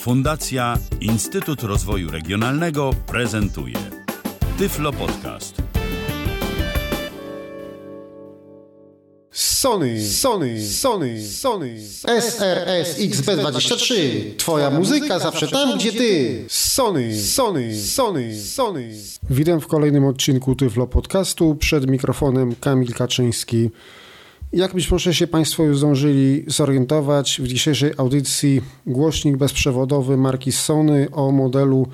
Fundacja Instytut Rozwoju Regionalnego prezentuje Tyflo Podcast. Sony, Sony, Sony, Sony, SRS XB23. Twoja muzyka zawsze tam, gdzie ty. Sony, Sony, Sony, Sony. Witam w kolejnym odcinku Tyflo Podcastu. Przed mikrofonem Kamil Kaczyński. Jak być może się Państwo już zdążyli zorientować, w dzisiejszej audycji głośnik bezprzewodowy marki Sony o modelu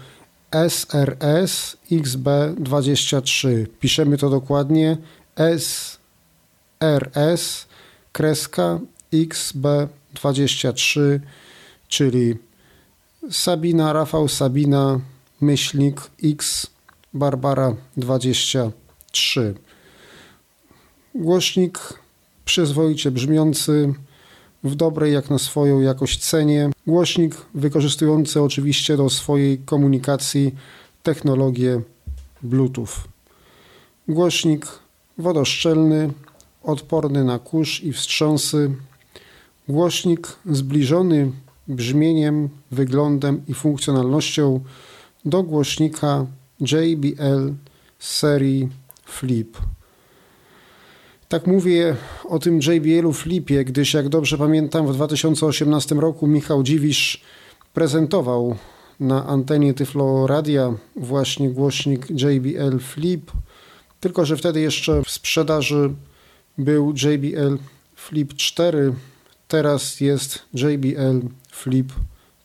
SRS XB23. Piszemy to dokładnie SRS kreska XB23, czyli Sabina, Rafał Sabina, myślnik X Barbara 23. Głośnik przyzwoicie brzmiący, w dobrej jak na swoją jakość cenie. Głośnik wykorzystujący oczywiście do swojej komunikacji technologię Bluetooth. Głośnik wodoszczelny, odporny na kurz i wstrząsy. Głośnik zbliżony brzmieniem, wyglądem i funkcjonalnością do głośnika JBL serii Flip. Tak mówię o tym JBL-u Flipie, gdyż jak dobrze pamiętam w 2018 roku Michał Dziwisz prezentował na antenie Tyflo Radia właśnie głośnik JBL Flip, tylko że wtedy jeszcze w sprzedaży był JBL Flip 4, teraz jest JBL Flip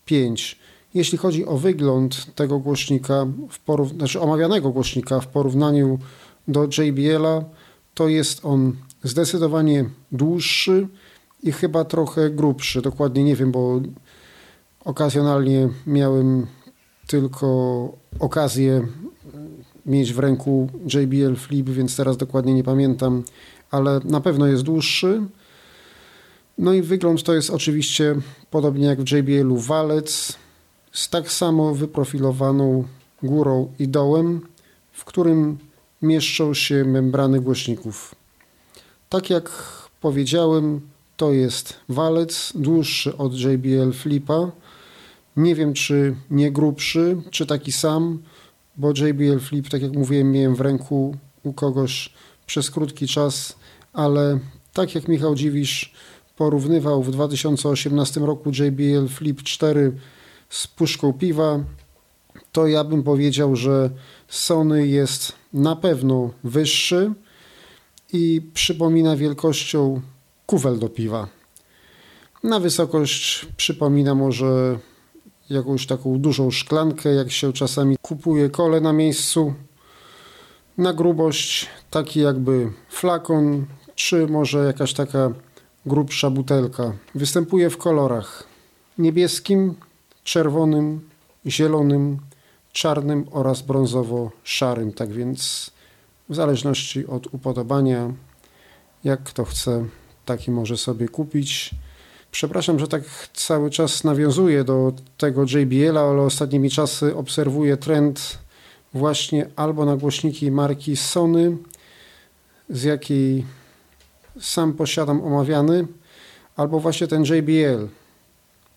5. Jeśli chodzi o wygląd tego głośnika, w porów- znaczy omawianego głośnika w porównaniu do JBL-a, to jest on zdecydowanie dłuższy i chyba trochę grubszy. Dokładnie nie wiem, bo okazjonalnie miałem tylko okazję mieć w ręku JBL Flip, więc teraz dokładnie nie pamiętam, ale na pewno jest dłuższy. No i wygląd to jest oczywiście podobnie jak w JBL-u walec z tak samo wyprofilowaną górą i dołem, w którym mieszczą się membrany głośników. Tak jak powiedziałem, to jest walec dłuższy od JBL Flipa. Nie wiem, czy nie grubszy, czy taki sam, bo JBL Flip, tak jak mówiłem, miałem w ręku u kogoś przez krótki czas, ale tak jak Michał Dziwisz porównywał w 2018 roku JBL Flip 4 z puszką piwa, to ja bym powiedział, że Sony jest na pewno wyższy i przypomina wielkością kufel do piwa. Na wysokość przypomina może jakąś taką dużą szklankę, jak się czasami kupuje kole na miejscu. Na grubość taki jakby flakon, czy może jakaś taka grubsza butelka. Występuje w kolorach niebieskim, czerwonym, zielonym, czarnym oraz brązowo-szarym. Tak więc w zależności od upodobania, jak kto chce, taki może sobie kupić. Przepraszam, że tak cały czas nawiązuję do tego JBL-a, ale ostatnimi czasy obserwuję trend właśnie albo na głośniki marki Sony, z jakiej sam posiadam omawiany, albo właśnie ten JBL.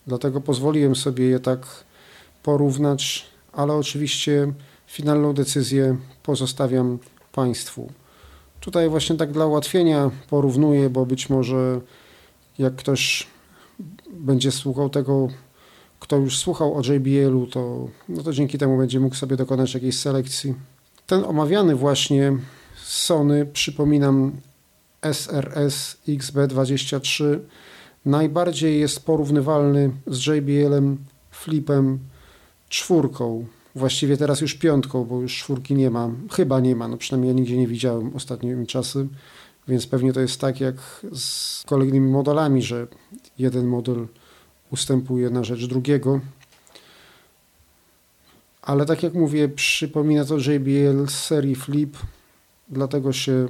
Dlatego pozwoliłem sobie je tak porównać, ale oczywiście finalną decyzję pozostawiam Państwu. Tutaj właśnie tak dla ułatwienia porównuję, bo być może jak ktoś będzie słuchał tego, kto już słuchał o JBL-u, to, no to dzięki temu będzie mógł sobie dokonać jakiejś selekcji. Ten omawiany właśnie Sony, przypominam, SRS XB23 najbardziej jest porównywalny z JBL-em Flipem czwórką. Właściwie teraz już piątką, bo już czwórki nie ma. Chyba nie ma, no przynajmniej ja nigdzie nie widziałem ostatnimi czasy. Więc pewnie to jest tak jak z kolejnymi modelami, że jeden model ustępuje na rzecz drugiego. Ale tak jak mówię, przypomina to JBL z serii Flip, dlatego się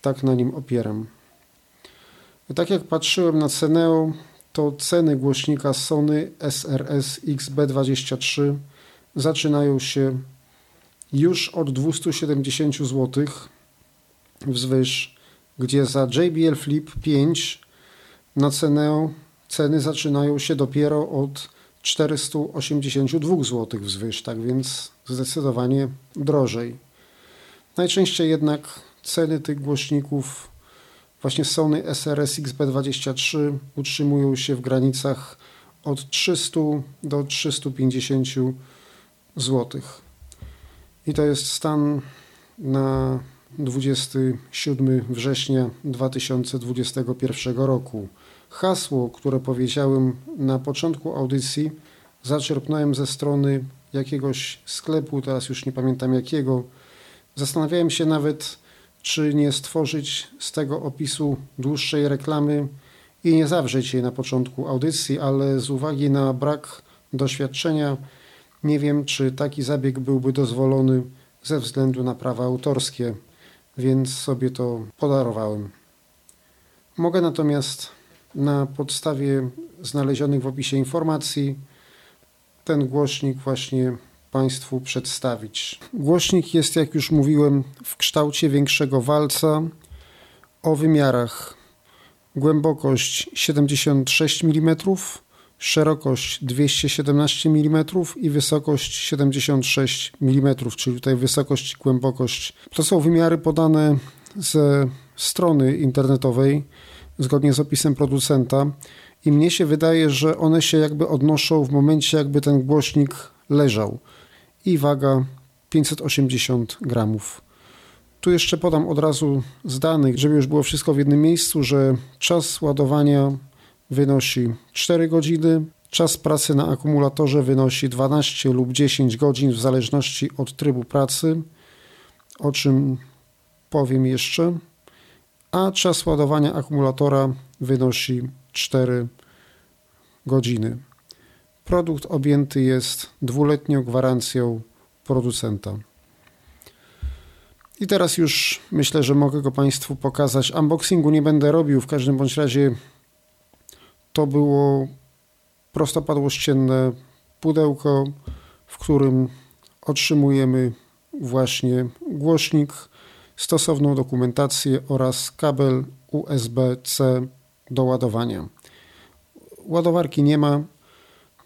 tak na nim opieram. Tak jak patrzyłem na cenę, to ceny głośnika Sony SRS XB23 zaczynają się już od 270 zł wzwyż, gdzie za JBL Flip 5 na cenę ceny zaczynają się dopiero od 482 zł wzwyż, tak więc zdecydowanie drożej. Najczęściej jednak ceny tych głośników właśnie Sony SRS XB23 utrzymują się w granicach od 300 do 350 zł. I to jest stan na 27 września 2021 roku. Hasło, które powiedziałem na początku audycji, zaczerpnąłem ze strony jakiegoś sklepu, teraz już nie pamiętam jakiego. Zastanawiałem się nawet, czy nie stworzyć z tego opisu dłuższej reklamy i nie zawrzeć jej na początku audycji, ale z uwagi na brak doświadczenia nie wiem, czy taki zabieg byłby dozwolony ze względu na prawa autorskie, więc sobie to podarowałem. Mogę natomiast na podstawie znalezionych w opisie informacji ten głośnik właśnie Państwu przedstawić. Głośnik jest, jak już mówiłem, w kształcie większego walca o wymiarach głębokość 76 mm, szerokość 217 mm i wysokość 76 mm, czyli tutaj wysokość i głębokość. To są wymiary podane ze strony internetowej zgodnie z opisem producenta i mnie się wydaje, że one się jakby odnoszą w momencie jakby ten głośnik leżał i waga 580 gramów. Tu jeszcze podam od razu z danych, żeby już było wszystko w jednym miejscu, że czas ładowania wynosi 4 godziny, czas pracy na akumulatorze wynosi 12 lub 10 godzin w zależności od trybu pracy, o czym powiem jeszcze, a czas ładowania akumulatora wynosi 4 godziny. Produkt objęty jest dwuletnią gwarancją producenta. I teraz już myślę, że mogę go Państwu pokazać. Unboxingu nie będę robił, w każdym bądź razie to było prostopadłościenne pudełko, w którym otrzymujemy właśnie głośnik, stosowną dokumentację oraz kabel USB-C do ładowania. Ładowarki nie ma,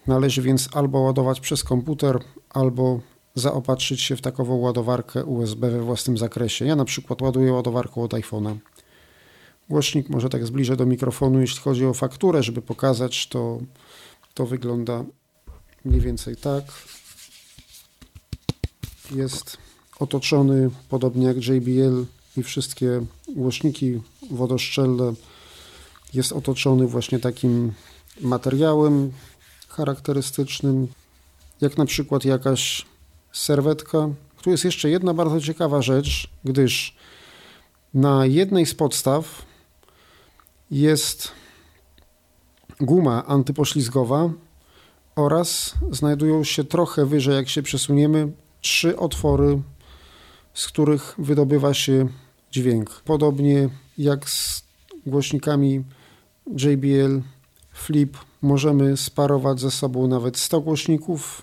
należy więc albo ładować przez komputer, albo zaopatrzyć się w takową ładowarkę USB we własnym zakresie. Ja na przykład ładuję ładowarką od iPhone'a. Głośnik może tak zbliżę do mikrofonu, jeśli chodzi o fakturę, żeby pokazać, to, to wygląda mniej więcej tak. Jest otoczony, podobnie jak JBL i wszystkie głośniki wodoszczelne, jest otoczony właśnie takim materiałem charakterystycznym, jak na przykład jakaś serwetka. Tu jest jeszcze jedna bardzo ciekawa rzecz, gdyż na jednej z podstaw jest guma antypoślizgowa oraz znajdują się trochę wyżej, jak się przesuniemy, trzy otwory, z których wydobywa się dźwięk. Podobnie jak z głośnikami JBL Flip możemy sparować ze sobą nawet 100 głośników.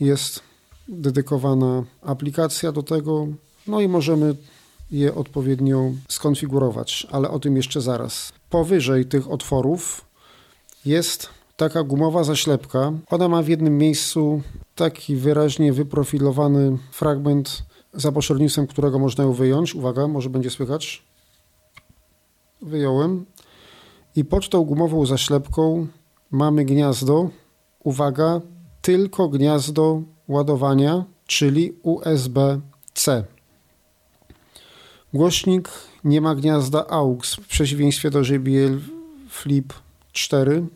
Jest dedykowana aplikacja do tego, no i możemy je odpowiednio skonfigurować, ale o tym jeszcze zaraz. Powyżej tych otworów jest taka gumowa zaślepka. Ona ma w jednym miejscu taki wyraźnie wyprofilowany fragment, za pośrednictwem którego można ją wyjąć. Uwaga, może będzie słychać. Wyjąłem. I pod tą gumową zaślepką mamy gniazdo. Uwaga, tylko gniazdo ładowania, czyli USB-C. Głośnik nie ma gniazda AUX w przeciwieństwie do JBL Flip 4.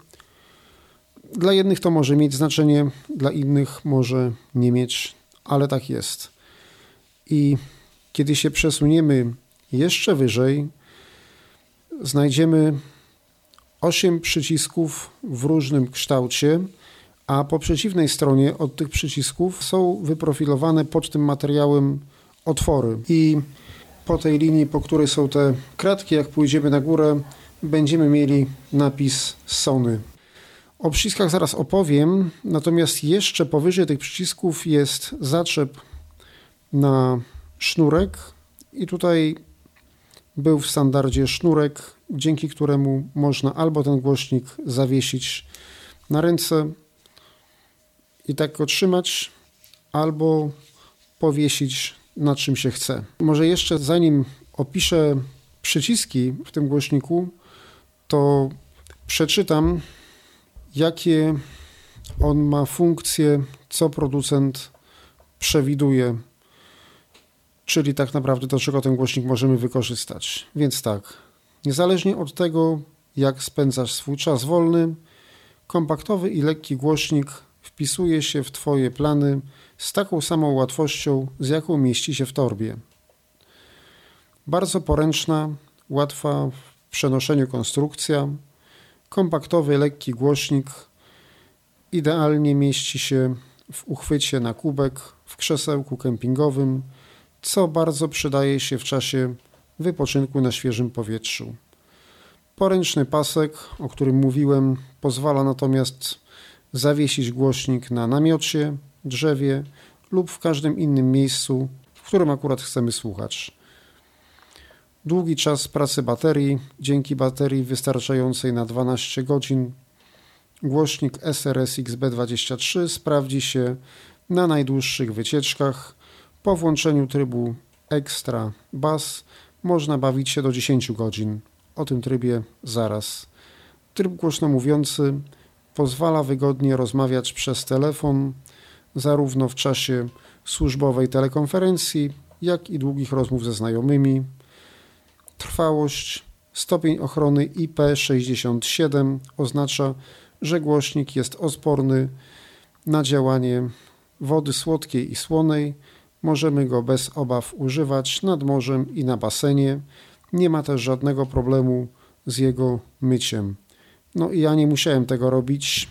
Dla jednych to może mieć znaczenie, dla innych może nie mieć, ale tak jest. I kiedy się przesuniemy jeszcze wyżej, znajdziemy 8 przycisków w różnym kształcie, a po przeciwnej stronie od tych przycisków są wyprofilowane pod tym materiałem otwory. I po tej linii, po której są te kratki, jak pójdziemy na górę, będziemy mieli napis Sony. O przyciskach zaraz opowiem, natomiast jeszcze powyżej tych przycisków jest zaczep na sznurek i tutaj był w standardzie sznurek, dzięki któremu można albo ten głośnik zawiesić na ręce, i tak go trzymać, albo powiesić na czym się chce. Może jeszcze zanim opiszę przyciski w tym głośniku, to przeczytam, jakie on ma funkcje, co producent przewiduje, czyli tak naprawdę do czego ten głośnik możemy wykorzystać. Więc tak, niezależnie od tego, jak spędzasz swój czas wolny, kompaktowy i lekki głośnik wpisuje się w Twoje plany z taką samą łatwością, z jaką mieści się w torbie. Bardzo poręczna, łatwa w przenoszeniu konstrukcja, kompaktowy, lekki głośnik idealnie mieści się w uchwycie na kubek w krzesełku kempingowym, co bardzo przydaje się w czasie wypoczynku na świeżym powietrzu. Poręczny pasek, o którym mówiłem, pozwala natomiast zawiesić głośnik na namiocie, drzewie lub w każdym innym miejscu, w którym akurat chcemy słuchać. Długi czas pracy baterii, dzięki baterii wystarczającej na 12 godzin, głośnik SRS XB23 sprawdzi się na najdłuższych wycieczkach. Po włączeniu trybu Extra Bass można bawić się do 10 godzin. O tym trybie zaraz. Tryb głośno mówiący pozwala wygodnie rozmawiać przez telefon, zarówno w czasie służbowej telekonferencji, jak i długich rozmów ze znajomymi. Trwałość, stopień ochrony IP67 oznacza, że głośnik jest odporny na działanie wody słodkiej i słonej. Możemy go bez obaw używać nad morzem i na basenie. Nie ma też żadnego problemu z jego myciem. No i ja nie musiałem tego robić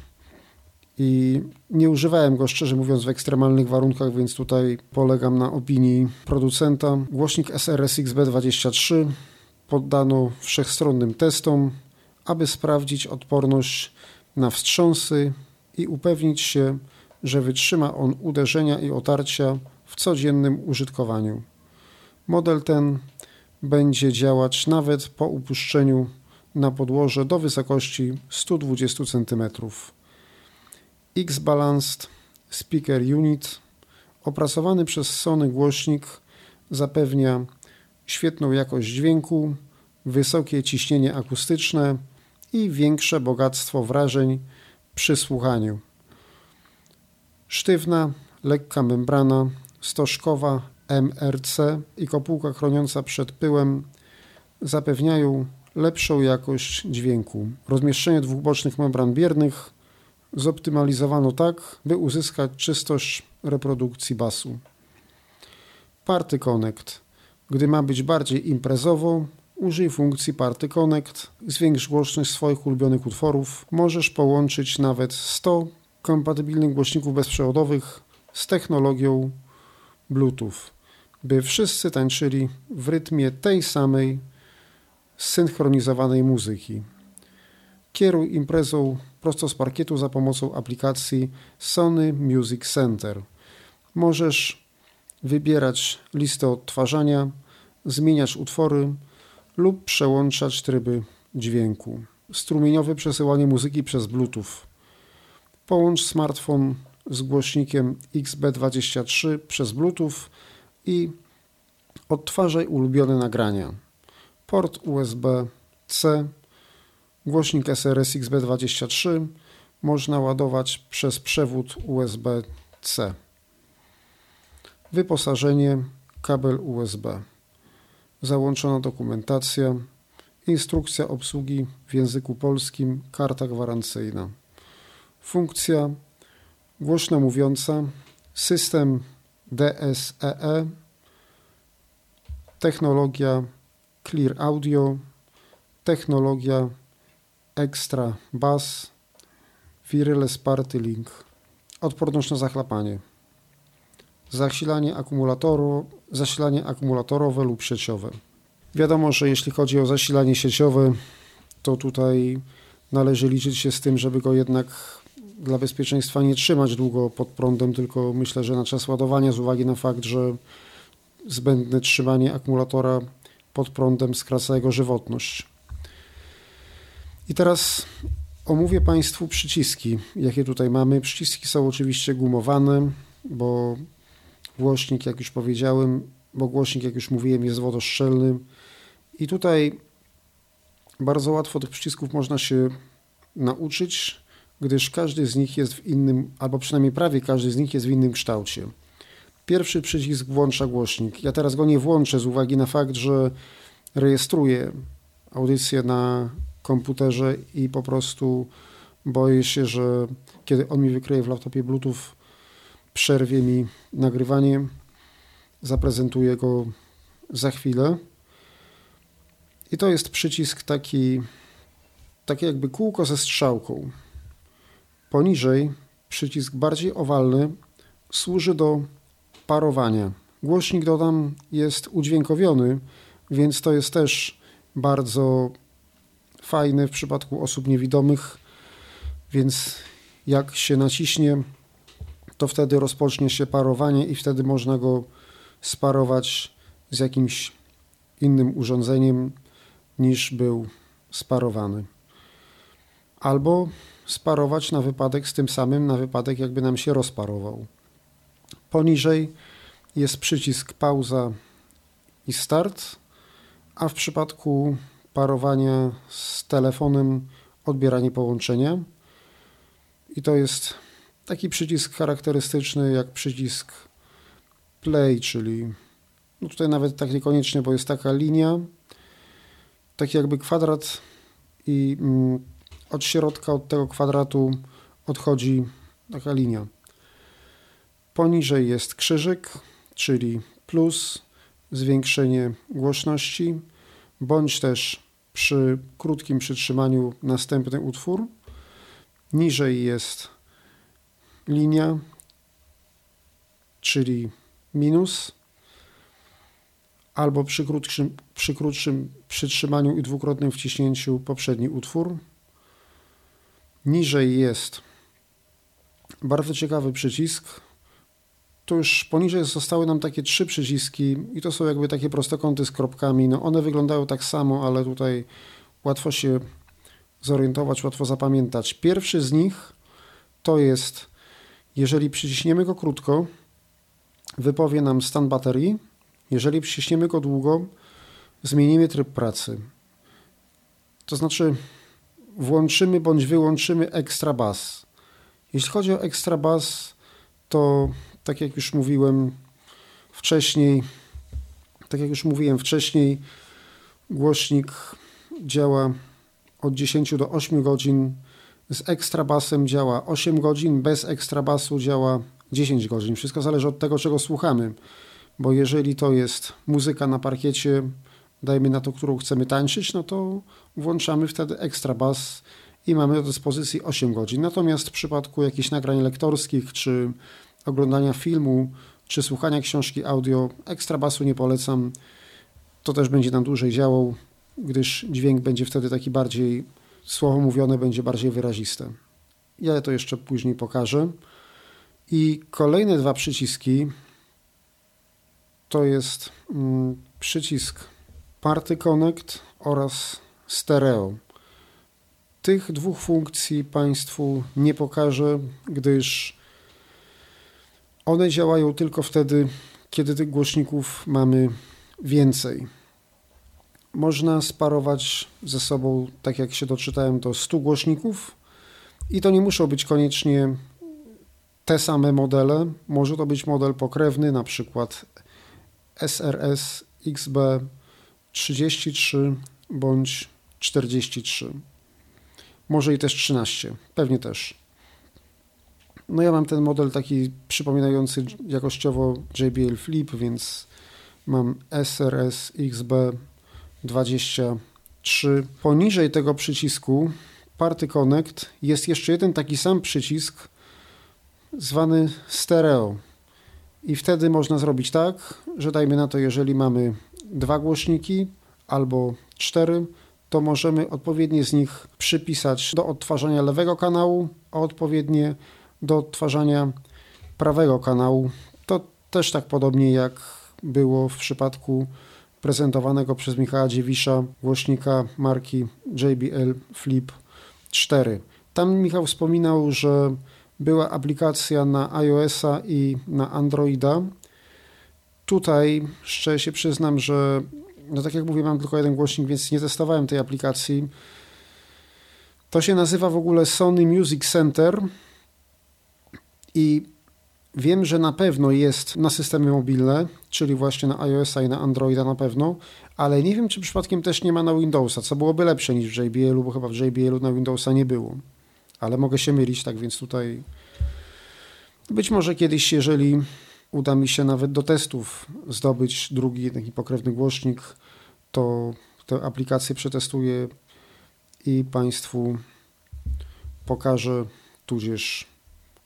i nie używałem go szczerze mówiąc w ekstremalnych warunkach, więc tutaj polegam na opinii producenta. Głośnik SRSX B23 poddano wszechstronnym testom, aby sprawdzić odporność na wstrząsy i upewnić się, że wytrzyma on uderzenia i otarcia w codziennym użytkowaniu. Model ten będzie działać nawet po upuszczeniu na podłoże do wysokości 120 cm. X-Balanced Speaker Unit opracowany przez Sony głośnik zapewnia świetną jakość dźwięku, wysokie ciśnienie akustyczne i większe bogactwo wrażeń przy słuchaniu. Sztywna, lekka membrana, stożkowa MRC i kopułka chroniąca przed pyłem zapewniają lepszą jakość dźwięku. Rozmieszczenie dwóch bocznych membran biernych zoptymalizowano tak, by uzyskać czystość reprodukcji basu. Party Connect. Gdy ma być bardziej imprezowo, użyj funkcji Party Connect, zwiększ głośność swoich ulubionych utworów. Możesz połączyć nawet 100 kompatybilnych głośników bezprzewodowych z technologią Bluetooth, by wszyscy tańczyli w rytmie tej samej synchronizowanej muzyki. Kieruj imprezą prosto z parkietu za pomocą aplikacji Sony Music Center. Możesz wybierać listę odtwarzania, zmieniać utwory lub przełączać tryby dźwięku. Strumieniowe przesyłanie muzyki przez Bluetooth. Połącz smartfon z głośnikiem XB23 przez Bluetooth i odtwarzaj ulubione nagrania. Port USB-C, głośnik SRS XB23 można ładować przez przewód USB-C. Wyposażenie, kabel USB. Załączona dokumentacja, instrukcja obsługi w języku polskim, karta gwarancyjna. Funkcja głośno mówiąca, system DSEE, e, technologia Clear Audio, technologia Extra Bass, Wireless Party Link, odporność na zachlapanie, zasilanie akumulatoru, zasilanie akumulatorowe lub sieciowe. Wiadomo, że jeśli chodzi o zasilanie sieciowe, to tutaj należy liczyć się z tym, żeby go jednak dla bezpieczeństwa nie trzymać długo pod prądem, tylko myślę, że na czas ładowania z uwagi na fakt, że zbędne trzymanie akumulatora pod prądem skraca jego żywotność. I teraz Omówię Państwu przyciski, jakie tutaj mamy. Przyciski są oczywiście gumowane, bo głośnik, jak już powiedziałem, bo głośnik, jak już mówiłem, jest wodoszczelny. I tutaj bardzo łatwo tych przycisków można się nauczyć, gdyż każdy z nich jest w innym, albo przynajmniej prawie każdy z nich jest w innym kształcie. Pierwszy przycisk włącza głośnik. Ja teraz go nie włączę z uwagi na fakt, że rejestruję audycję na komputerze i po prostu boję się, że kiedy on mi wykryje w laptopie Bluetooth, przerwie mi nagrywanie. Zaprezentuję go za chwilę. I to jest przycisk taki, taki jakby kółko ze strzałką. Poniżej przycisk bardziej owalny służy do parowania. Głośnik dodam jest udźwiękowiony, więc to jest też bardzo fajne w przypadku osób niewidomych, więc jak się naciśnie, to wtedy rozpocznie się parowanie i wtedy można go sparować z jakimś innym urządzeniem niż był sparowany. Albo sparować na wypadek z tym samym, na wypadek jakby nam się rozparował. Poniżej jest przycisk pauza i start, a w przypadku parowania z telefonem odbieranie połączenia. I to jest taki przycisk charakterystyczny jak przycisk play, czyli no tutaj nawet tak niekoniecznie, bo jest taka linia, taki jakby kwadrat i mm, od środka, od tego kwadratu odchodzi taka linia. Poniżej jest krzyżyk, czyli plus, zwiększenie głośności, bądź też przy krótkim przytrzymaniu następny utwór. Niżej jest linia, czyli minus, albo przy krótszym, przy krótszym przytrzymaniu i dwukrotnym wciśnięciu poprzedni utwór. Niżej jest bardzo ciekawy przycisk. Tu już poniżej zostały nam takie trzy przyciski i to są jakby takie prostokąty z kropkami. No one wyglądają tak samo, ale tutaj łatwo się zorientować, łatwo zapamiętać. Pierwszy z nich to jest, jeżeli przyciśniemy go krótko, wypowie nam stan baterii. Jeżeli przyciśniemy go długo, zmienimy tryb pracy. To znaczy włączymy bądź wyłączymy ekstra bas. Jeśli chodzi o ekstra bas, to tak jak już mówiłem wcześniej, tak jak już mówiłem wcześniej, głośnik działa od 10 do 8 godzin. Z ekstra basem działa 8 godzin, bez ekstra basu działa 10 godzin. Wszystko zależy od tego, czego słuchamy. Bo jeżeli to jest muzyka na parkiecie, dajmy na to, którą chcemy tańczyć, no to włączamy wtedy ekstra bas i mamy do dyspozycji 8 godzin. Natomiast w przypadku jakichś nagrań lektorskich, czy oglądania filmu, czy słuchania książki audio, ekstra basu nie polecam. To też będzie nam dłużej działał, gdyż dźwięk będzie wtedy taki bardziej, słowo mówione będzie bardziej wyraziste. Ja to jeszcze później pokażę. I kolejne dwa przyciski to jest mm, przycisk Party Connect oraz Stereo. Tych dwóch funkcji Państwu nie pokażę, gdyż one działają tylko wtedy, kiedy tych głośników mamy więcej. Można sparować ze sobą, tak jak się doczytałem, do 100 głośników i to nie muszą być koniecznie te same modele. Może to być model pokrewny, na przykład SRS XB 33 bądź 43. Może i też 13, pewnie też. No ja mam ten model taki przypominający jakościowo JBL Flip, więc mam SRS XB 23. Poniżej tego przycisku Party Connect jest jeszcze jeden taki sam przycisk zwany stereo. I wtedy można zrobić tak, że dajmy na to, jeżeli mamy dwa głośniki albo cztery, to możemy odpowiednie z nich przypisać do odtwarzania lewego kanału, a odpowiednie do odtwarzania prawego kanału. To też tak podobnie jak było w przypadku prezentowanego przez Michała Dziewisza głośnika marki JBL Flip 4. Tam Michał wspominał, że była aplikacja na iOS-a i na Androida. Tutaj szczerze się przyznam, że no tak jak mówię, mam tylko jeden głośnik, więc nie testowałem tej aplikacji. To się nazywa w ogóle Sony Music Center i wiem, że na pewno jest na systemy mobilne, czyli właśnie na iOS-a i na Androida na pewno, ale nie wiem, czy przypadkiem też nie ma na Windowsa, co byłoby lepsze niż w JBL-u, bo chyba w JBL-u na Windowsa nie było. Ale mogę się mylić, tak więc tutaj być może kiedyś, jeżeli uda mi się nawet do testów zdobyć drugi taki pokrewny głośnik, to tę aplikację przetestuję i Państwu pokażę, tudzież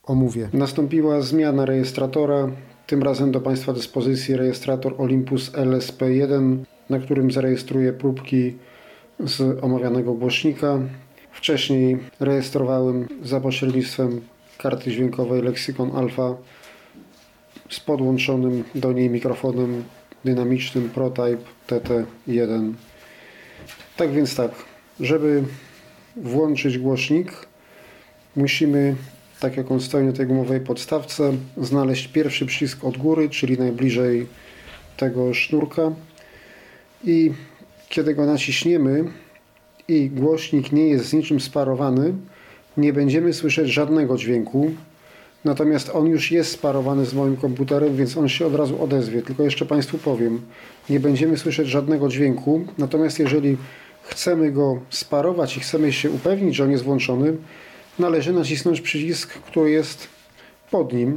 omówię. Nastąpiła zmiana rejestratora, tym razem do Państwa dyspozycji rejestrator Olympus LSP1, na którym zarejestruję próbki z omawianego głośnika. Wcześniej rejestrowałem za pośrednictwem karty dźwiękowej Lexicon Alpha z podłączonym do niej mikrofonem dynamicznym ProType TT1. Tak więc tak, żeby włączyć głośnik, musimy, tak jak on stoi na tej gumowej podstawce, znaleźć pierwszy przycisk od góry, czyli najbliżej tego sznurka i kiedy go naciśniemy i głośnik nie jest z niczym sparowany, nie będziemy słyszeć żadnego dźwięku, natomiast on już jest sparowany z moim komputerem, więc on się od razu odezwie. Tylko jeszcze Państwu powiem, nie będziemy słyszeć żadnego dźwięku, natomiast jeżeli chcemy go sparować i chcemy się upewnić, że on jest włączony, należy nacisnąć przycisk, który jest pod nim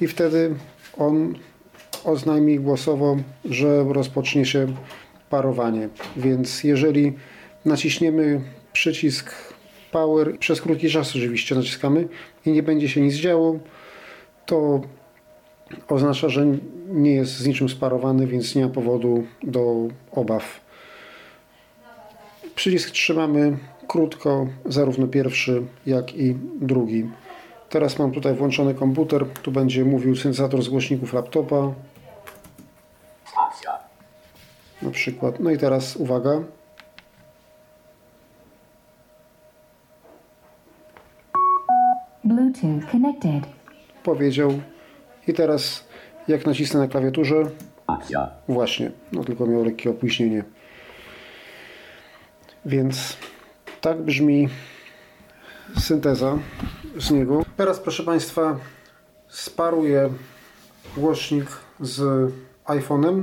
i wtedy on oznajmi głosowo, że rozpocznie się parowanie. Więc jeżeli naciśniemy przycisk power, przez krótki czas oczywiście naciskamy i nie będzie się nic działo, to oznacza, że nie jest z niczym sparowany, więc nie ma powodu do obaw. Przycisk trzymamy krótko, zarówno pierwszy, jak i drugi. Teraz mam tutaj włączony komputer, tu będzie mówił syntezator z głośników laptopa. Na przykład. No i teraz uwaga. Bluetooth connected. Powiedział. I teraz jak nacisnę na klawiaturze. Właśnie, no tylko miał lekkie opóźnienie. Więc tak brzmi synteza z niego. Teraz proszę Państwa sparuję głośnik z iPhone'em.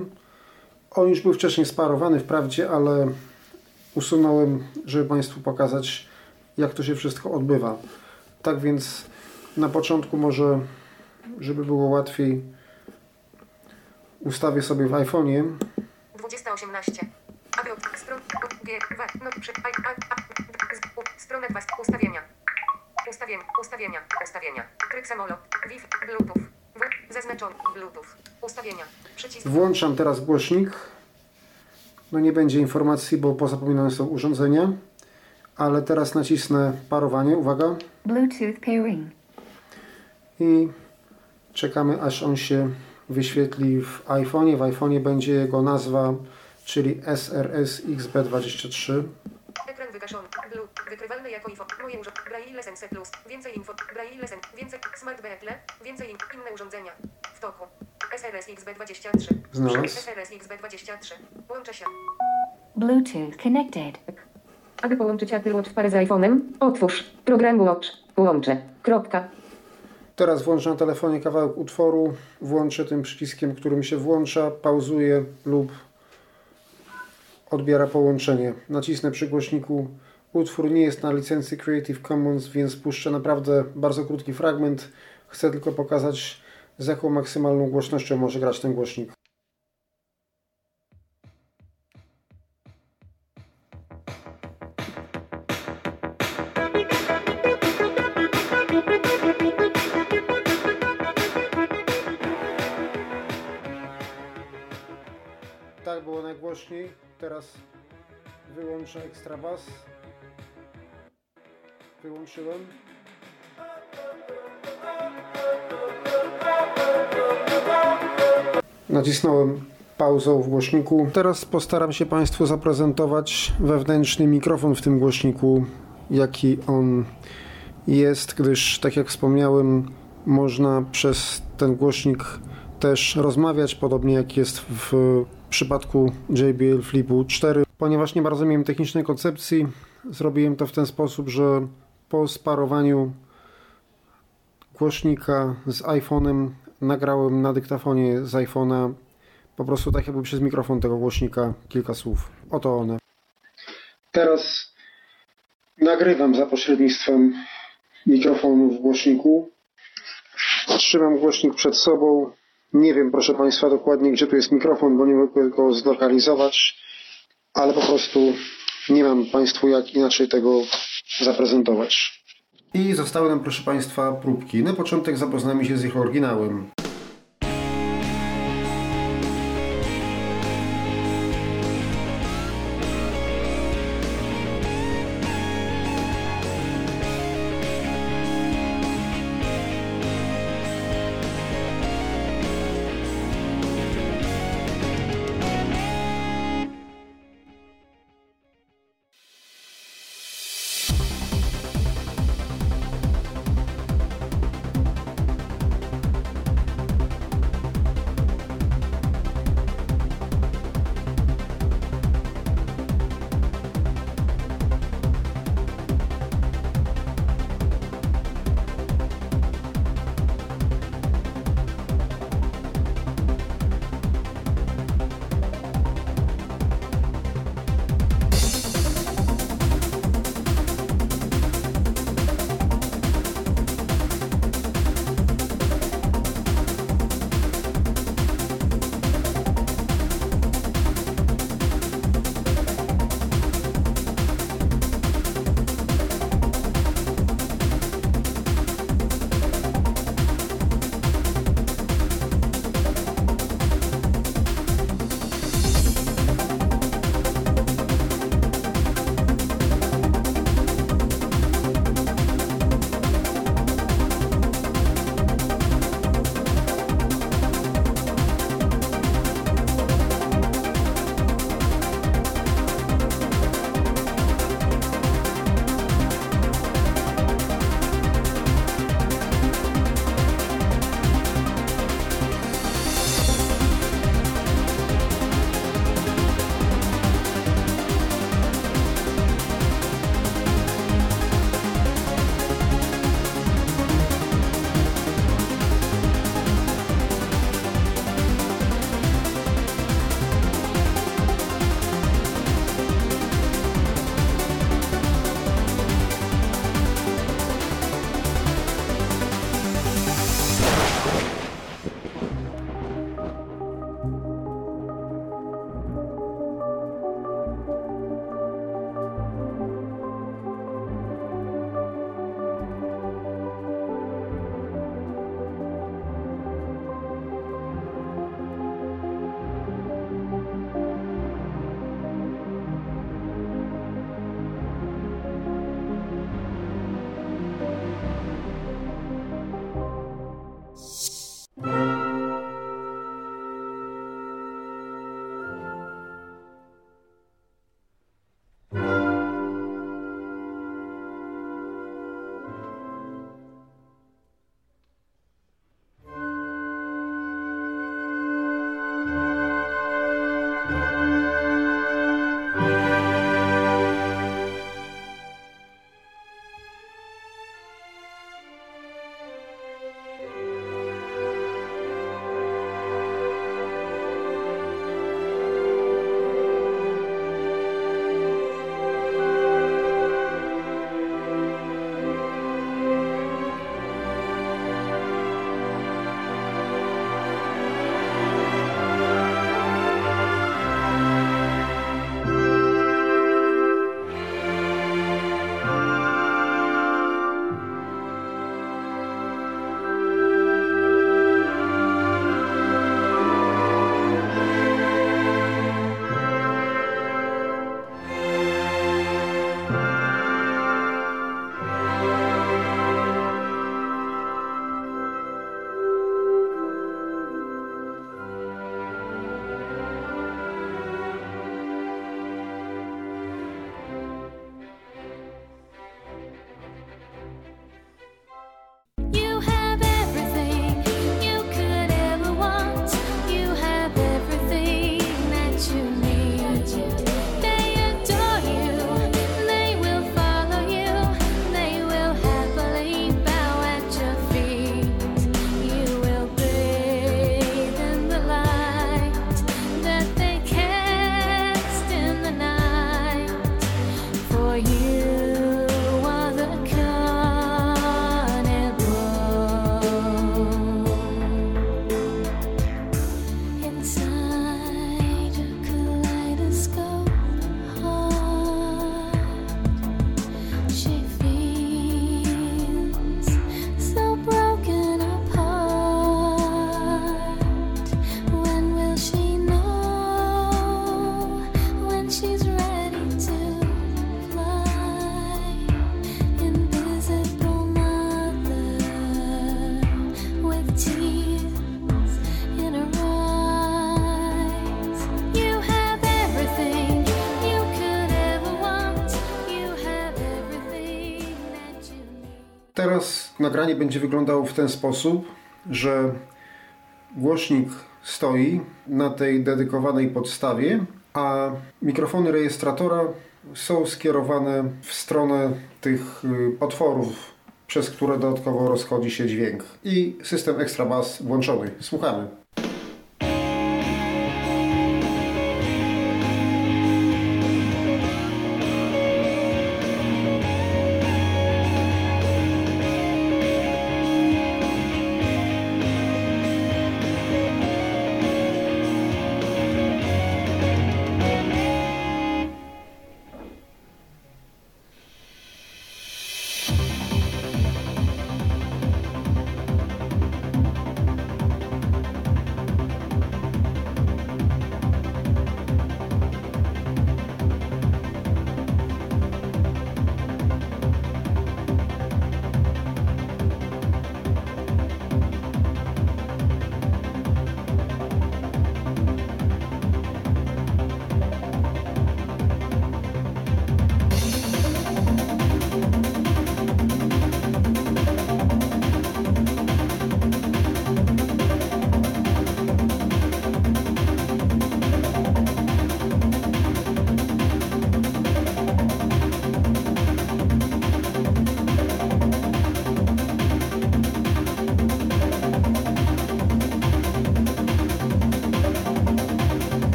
On już był wcześniej sparowany wprawdzie, ale usunąłem, żeby Państwu pokazać jak to się wszystko odbywa. Tak więc na początku może, żeby było łatwiej, ustawię sobie w iPhone'ie 2018. Aby od stron G dwa no przy I A stronę 2 ustawienia. Ustawienia, ustawienia, ustawienia. Tryb samolot, Wi-Fi, Bluetooth. W, zaznaczony Bluetooth. Ustawienia. Przycisk Włączam teraz głośnik. No nie będzie informacji, bo pozapominane są urządzenia. Ale teraz nacisnę parowanie. Uwaga. Bluetooth pairing. I czekamy aż on się wyświetli w iPhone'ie. W iPhone'ie będzie jego nazwa, czyli SRS XB23. ekran wygaszony. Blu, wykrywalny jako info. Moje urządzenie. Braille Sense Plus. Więcej info. Braille Sense. Więcej. Smart Beatle. Więcej in, inne urządzenia. W toku. SRS XB23. Znalazł. SRS XB23. Łączę się. Bluetooth connected. Aby połączyć Apple Watch w parę z iPhone'em, otwórz program Watch. Łączę. Kropka. Teraz włączę na telefonie kawałek utworu. Włączę tym przyciskiem, którym się włącza, pauzuje lub odbiera połączenie. Nacisnę przy głośniku. Utwór nie jest na licencji Creative Commons, więc puszczę naprawdę bardzo krótki fragment. Chcę tylko pokazać, z jaką maksymalną głośnością może grać ten głośnik. Tak było najgłośniej. Teraz wyłączę ekstra bas. Wyłączyłem. Nacisnąłem pauzę w głośniku. Teraz postaram się Państwu zaprezentować wewnętrzny mikrofon w tym głośniku, jaki on jest, gdyż tak jak wspomniałem, można przez ten głośnik też rozmawiać, podobnie jak jest w przypadku JBL Flipu 4. Ponieważ nie bardzo miałem technicznej koncepcji, zrobiłem to w ten sposób, że po sparowaniu głośnika z iPhone'em nagrałem na dyktafonie z iPhone'a po prostu tak jakby przez mikrofon tego głośnika kilka słów. Oto one. Teraz nagrywam za pośrednictwem mikrofonu w głośniku. Trzymam głośnik przed sobą. Nie wiem, proszę Państwa, dokładnie gdzie tu jest mikrofon, bo nie mogę go zlokalizować, ale po prostu nie mam Państwu jak inaczej tego zaprezentować. I zostały nam, proszę Państwa, próbki. Na początek zapoznamy się z ich oryginałem. Nagranie będzie wyglądało w ten sposób, że głośnik stoi na tej dedykowanej podstawie, a mikrofony rejestratora są skierowane w stronę tych y, otworów, przez które dodatkowo rozchodzi się dźwięk. I system Extra Bass włączony. Słuchamy.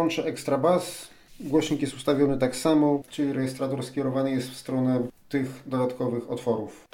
Włączę Extra Bass. Głośnik jest ustawiony tak samo, czyli rejestrator skierowany jest w stronę tych dodatkowych otworów.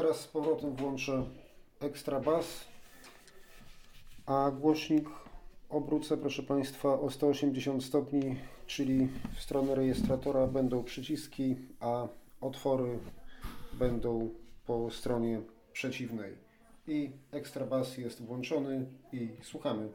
Teraz z powrotem włączę ekstra bas, a głośnik obrócę, proszę Państwa, o 180 stopni, czyli w stronę rejestratora będą przyciski, a otwory będą po stronie przeciwnej. I ekstra bas jest włączony i słuchamy.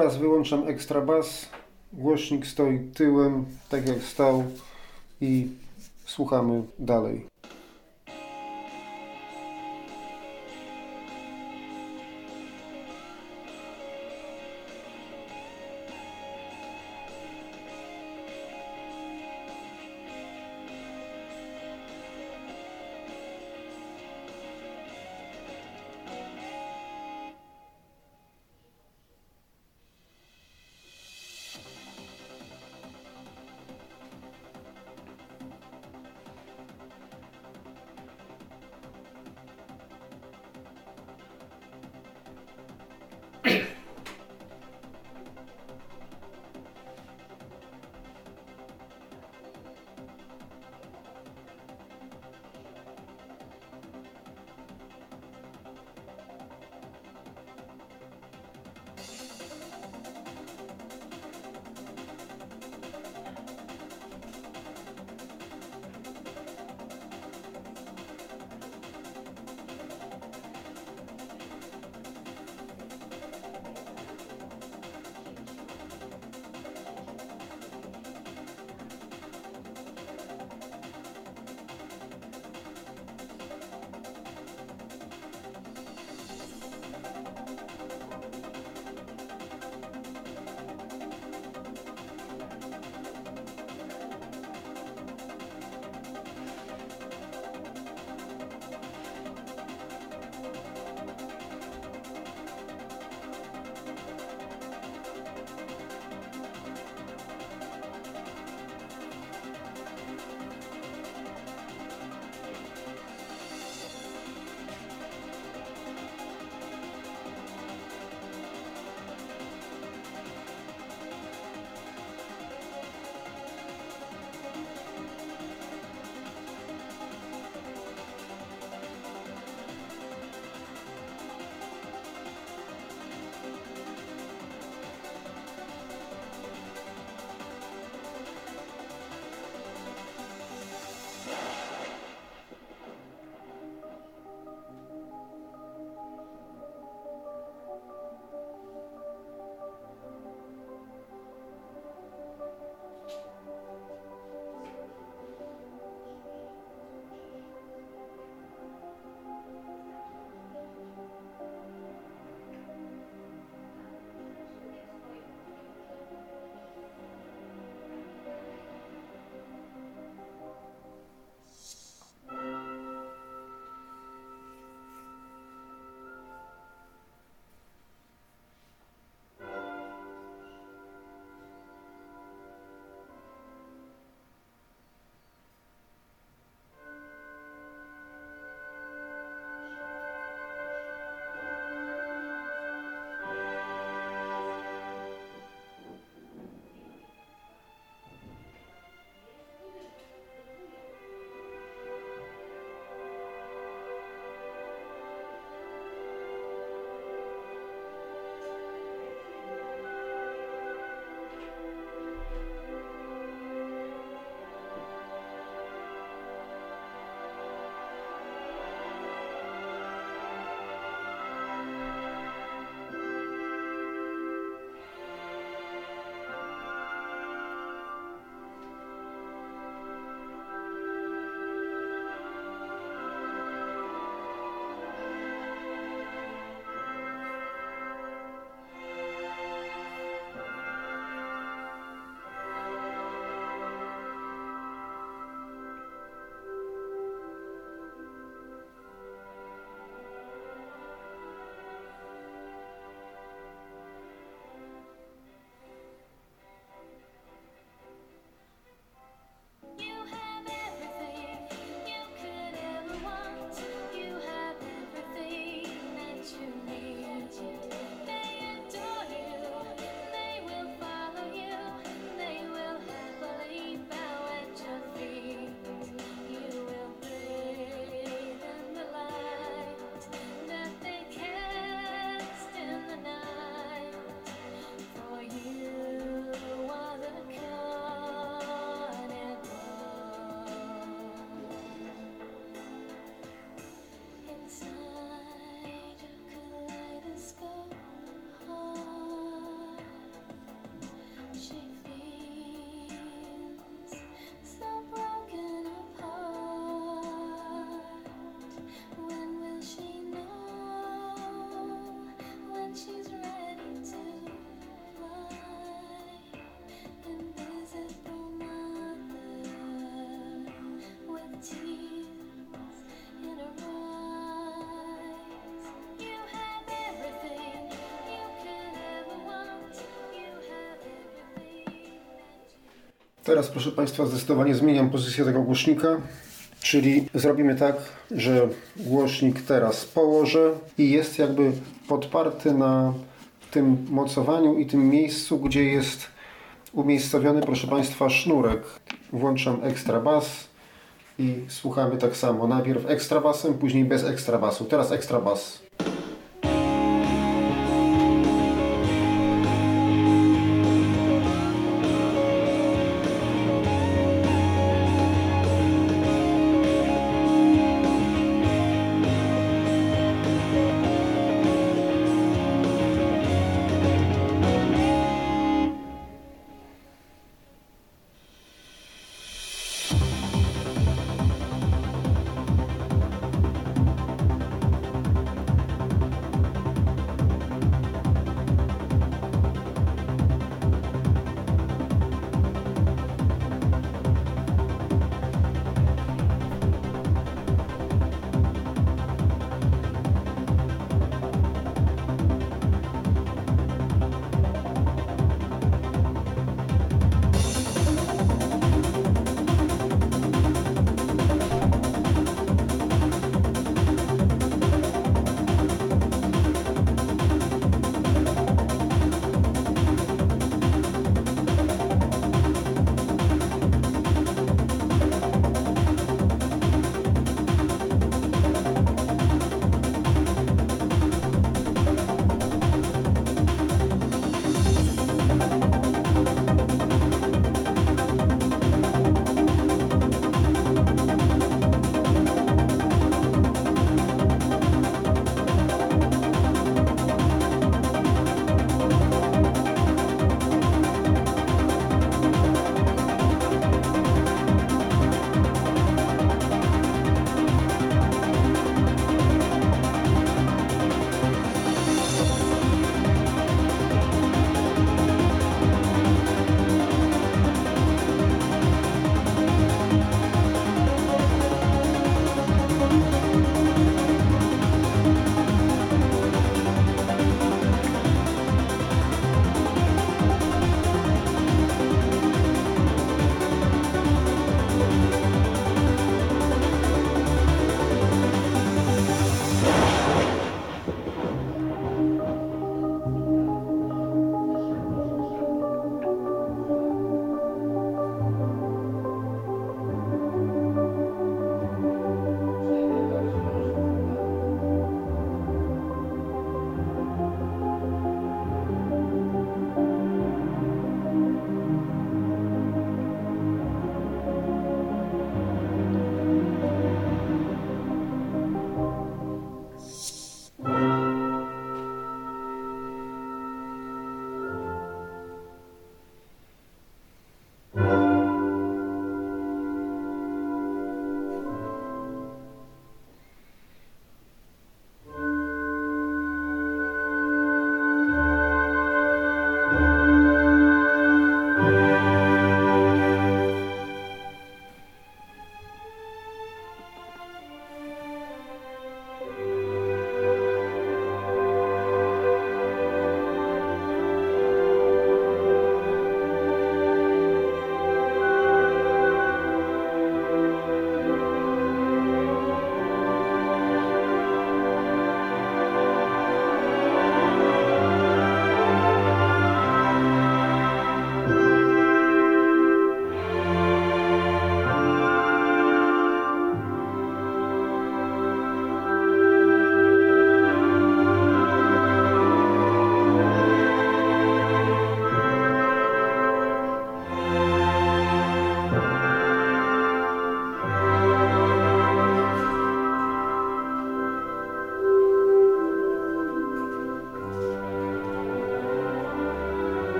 Teraz wyłączam ekstra bas. Głośnik stoi tyłem, tak jak stał i słuchamy dalej. Teraz, proszę Państwa, zdecydowanie zmieniam pozycję tego głośnika, czyli zrobimy tak, że głośnik teraz położę i jest jakby podparty na tym mocowaniu i tym miejscu, gdzie jest umiejscowiony, proszę Państwa, sznurek. Włączam ekstra bas i słuchamy tak samo. Najpierw ekstra basem, później bez ekstra basu. Teraz ekstra bas.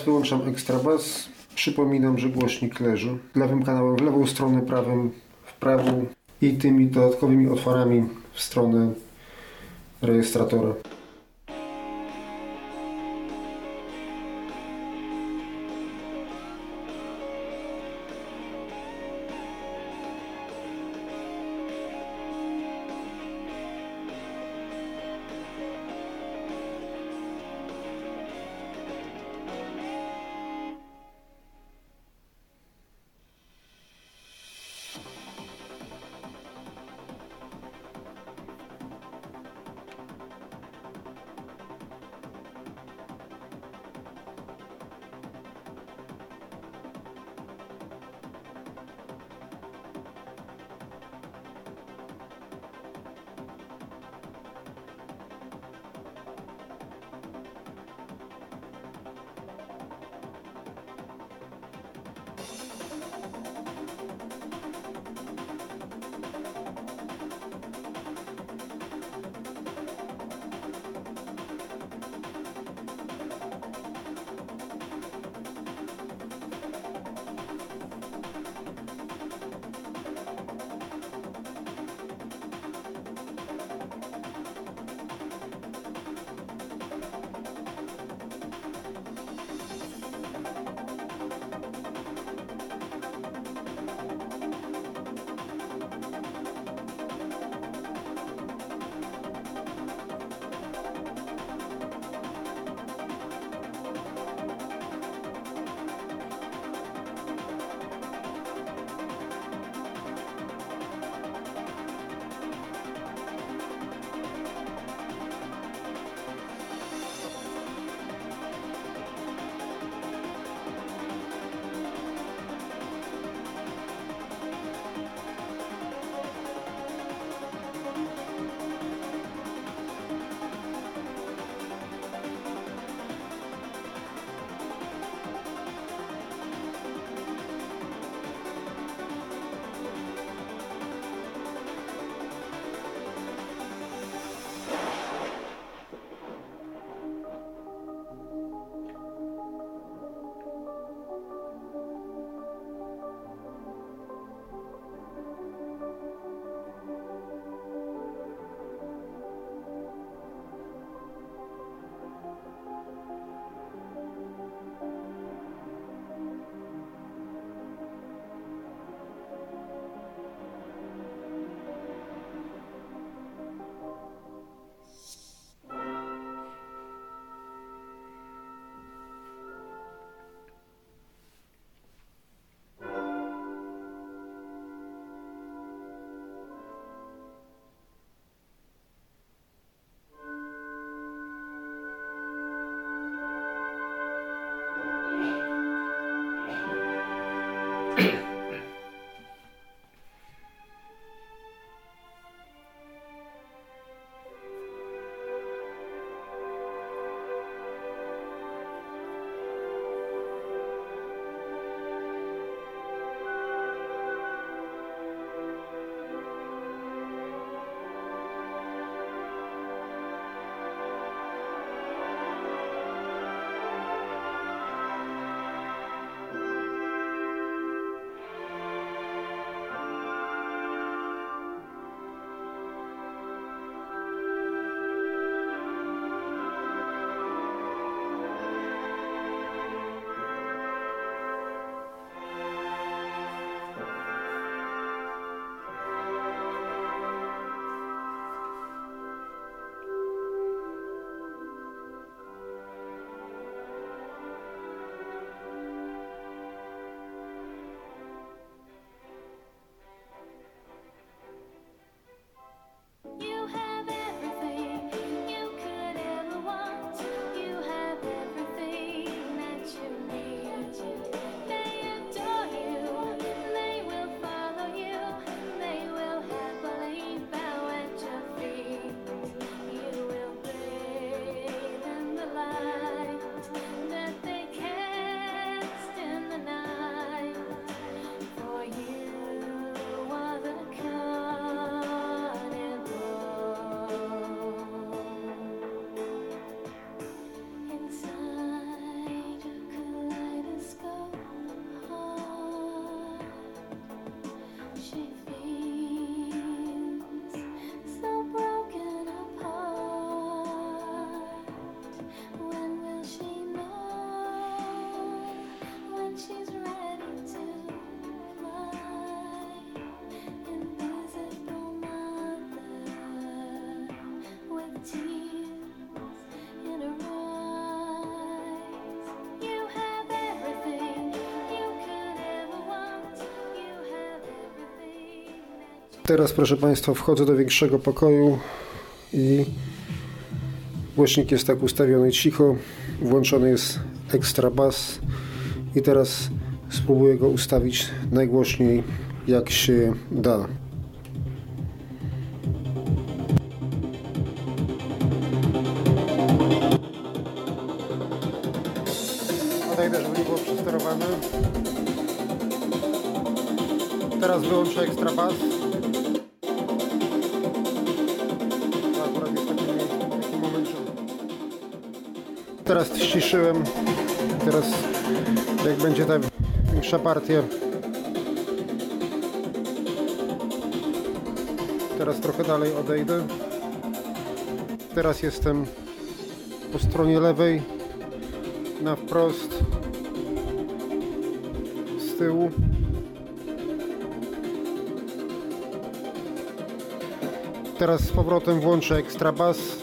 Teraz wyłączam ekstra bas. Przypominam, że głośnik leży lewym kanałem w lewą stronę, prawym w prawą i tymi dodatkowymi otworami w stronę rejestratora. Teraz, proszę Państwa, wchodzę do większego pokoju i głośnik jest tak ustawiony cicho. Włączony jest ekstra bas i teraz spróbuję go ustawić najgłośniej jak się da. Odejdę, żeby nie było przesterowane. Teraz wyłączę ekstra bas. Ściszyłem. Teraz jak będzie ta większa partia. Teraz trochę dalej odejdę. Teraz jestem po stronie lewej na wprost z tyłu. Teraz z powrotem włączę ekstra bas.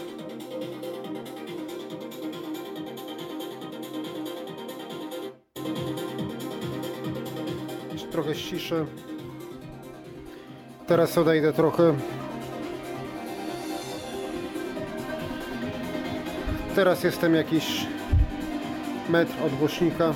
Ściszę. Teraz odejdę trochę. Teraz jestem jakiś metr od głośnika.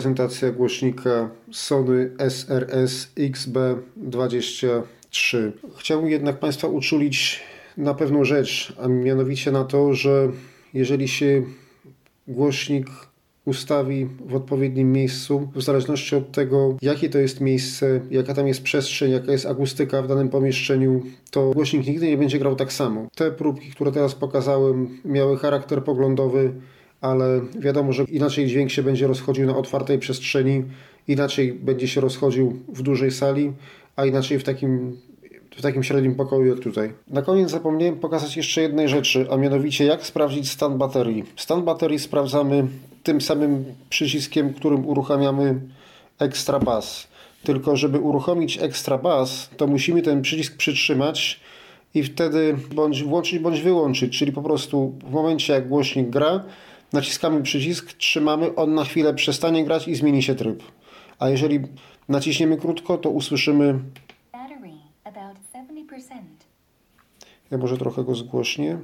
Prezentacja głośnika Sony SRS XB23. Chciałbym jednak Państwa uczulić na pewną rzecz, a mianowicie na to, że jeżeli się głośnik ustawi w odpowiednim miejscu, w zależności od tego, jakie to jest miejsce, jaka tam jest przestrzeń, jaka jest akustyka w danym pomieszczeniu, to głośnik nigdy nie będzie grał tak samo. Te próbki, które teraz pokazałem, miały charakter poglądowy, ale wiadomo, że inaczej dźwięk się będzie rozchodził na otwartej przestrzeni, inaczej będzie się rozchodził w dużej sali, a inaczej w takim, w takim średnim pokoju jak tutaj. Na koniec zapomniałem pokazać jeszcze jednej rzeczy, a mianowicie jak sprawdzić stan baterii. Stan baterii sprawdzamy tym samym przyciskiem, którym uruchamiamy Extra Bass. Tylko żeby uruchomić Extra Bass, to musimy ten przycisk przytrzymać i wtedy bądź włączyć, bądź wyłączyć, czyli po prostu w momencie jak głośnik gra, naciskamy przycisk, trzymamy, on na chwilę przestanie grać i zmieni się tryb. A jeżeli naciśniemy krótko, to usłyszymy, Battery about 70%. ja może trochę go zgłośnię.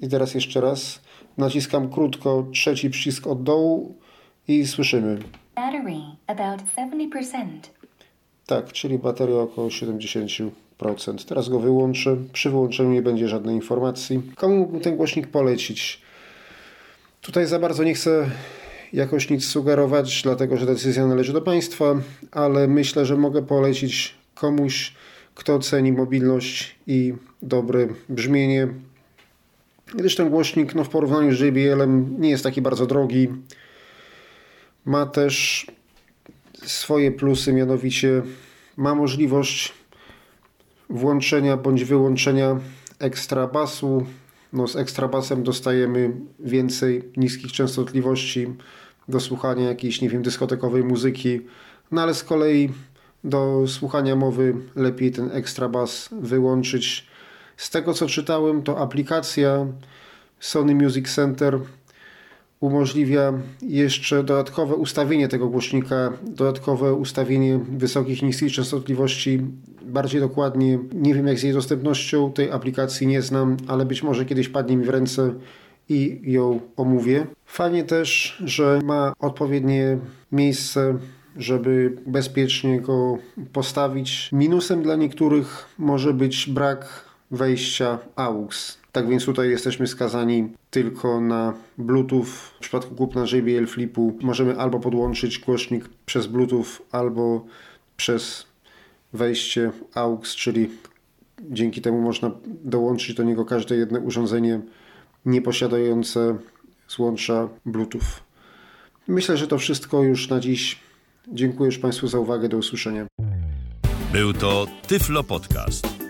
I teraz jeszcze raz naciskam krótko trzeci przycisk od dołu i słyszymy. Battery about 70%. Tak, czyli bateria około 70%. Teraz go wyłączę. Przy wyłączeniu nie będzie żadnej informacji. Komu mógłbym ten głośnik polecić? Tutaj za bardzo nie chcę jakoś nic sugerować, dlatego że decyzja należy do Państwa, ale myślę, że mogę polecić komuś, kto ceni mobilność i dobre brzmienie. Gdyż ten głośnik no, w porównaniu z JBL-em nie jest taki bardzo drogi. Ma też swoje plusy, mianowicie ma możliwość włączenia bądź wyłączenia ekstra basu. No, z ekstra basem dostajemy więcej niskich częstotliwości do słuchania jakiejś, nie wiem, dyskotekowej muzyki. No ale z kolei do słuchania mowy lepiej ten ekstra bas wyłączyć. Z tego co czytałem, to aplikacja Sony Music Center umożliwia jeszcze dodatkowe ustawienie tego głośnika, dodatkowe ustawienie wysokich niskich częstotliwości bardziej dokładnie. Nie wiem jak z jej dostępnością tej aplikacji nie znam, ale być może kiedyś padnie mi w ręce i ją omówię. Fajnie też, że ma odpowiednie miejsce żeby bezpiecznie go postawić. Minusem dla niektórych może być brak wejścia AUX. Tak więc tutaj jesteśmy skazani tylko na Bluetooth. W przypadku kupna JBL Flipu możemy albo podłączyć głośnik przez Bluetooth, albo przez wejście AUX, czyli dzięki temu można dołączyć do niego każde jedno urządzenie nieposiadające złącza Bluetooth. Myślę, że to wszystko już na dziś. Dziękuję już Państwu za uwagę. Do usłyszenia. Był to Tyflo Podcast.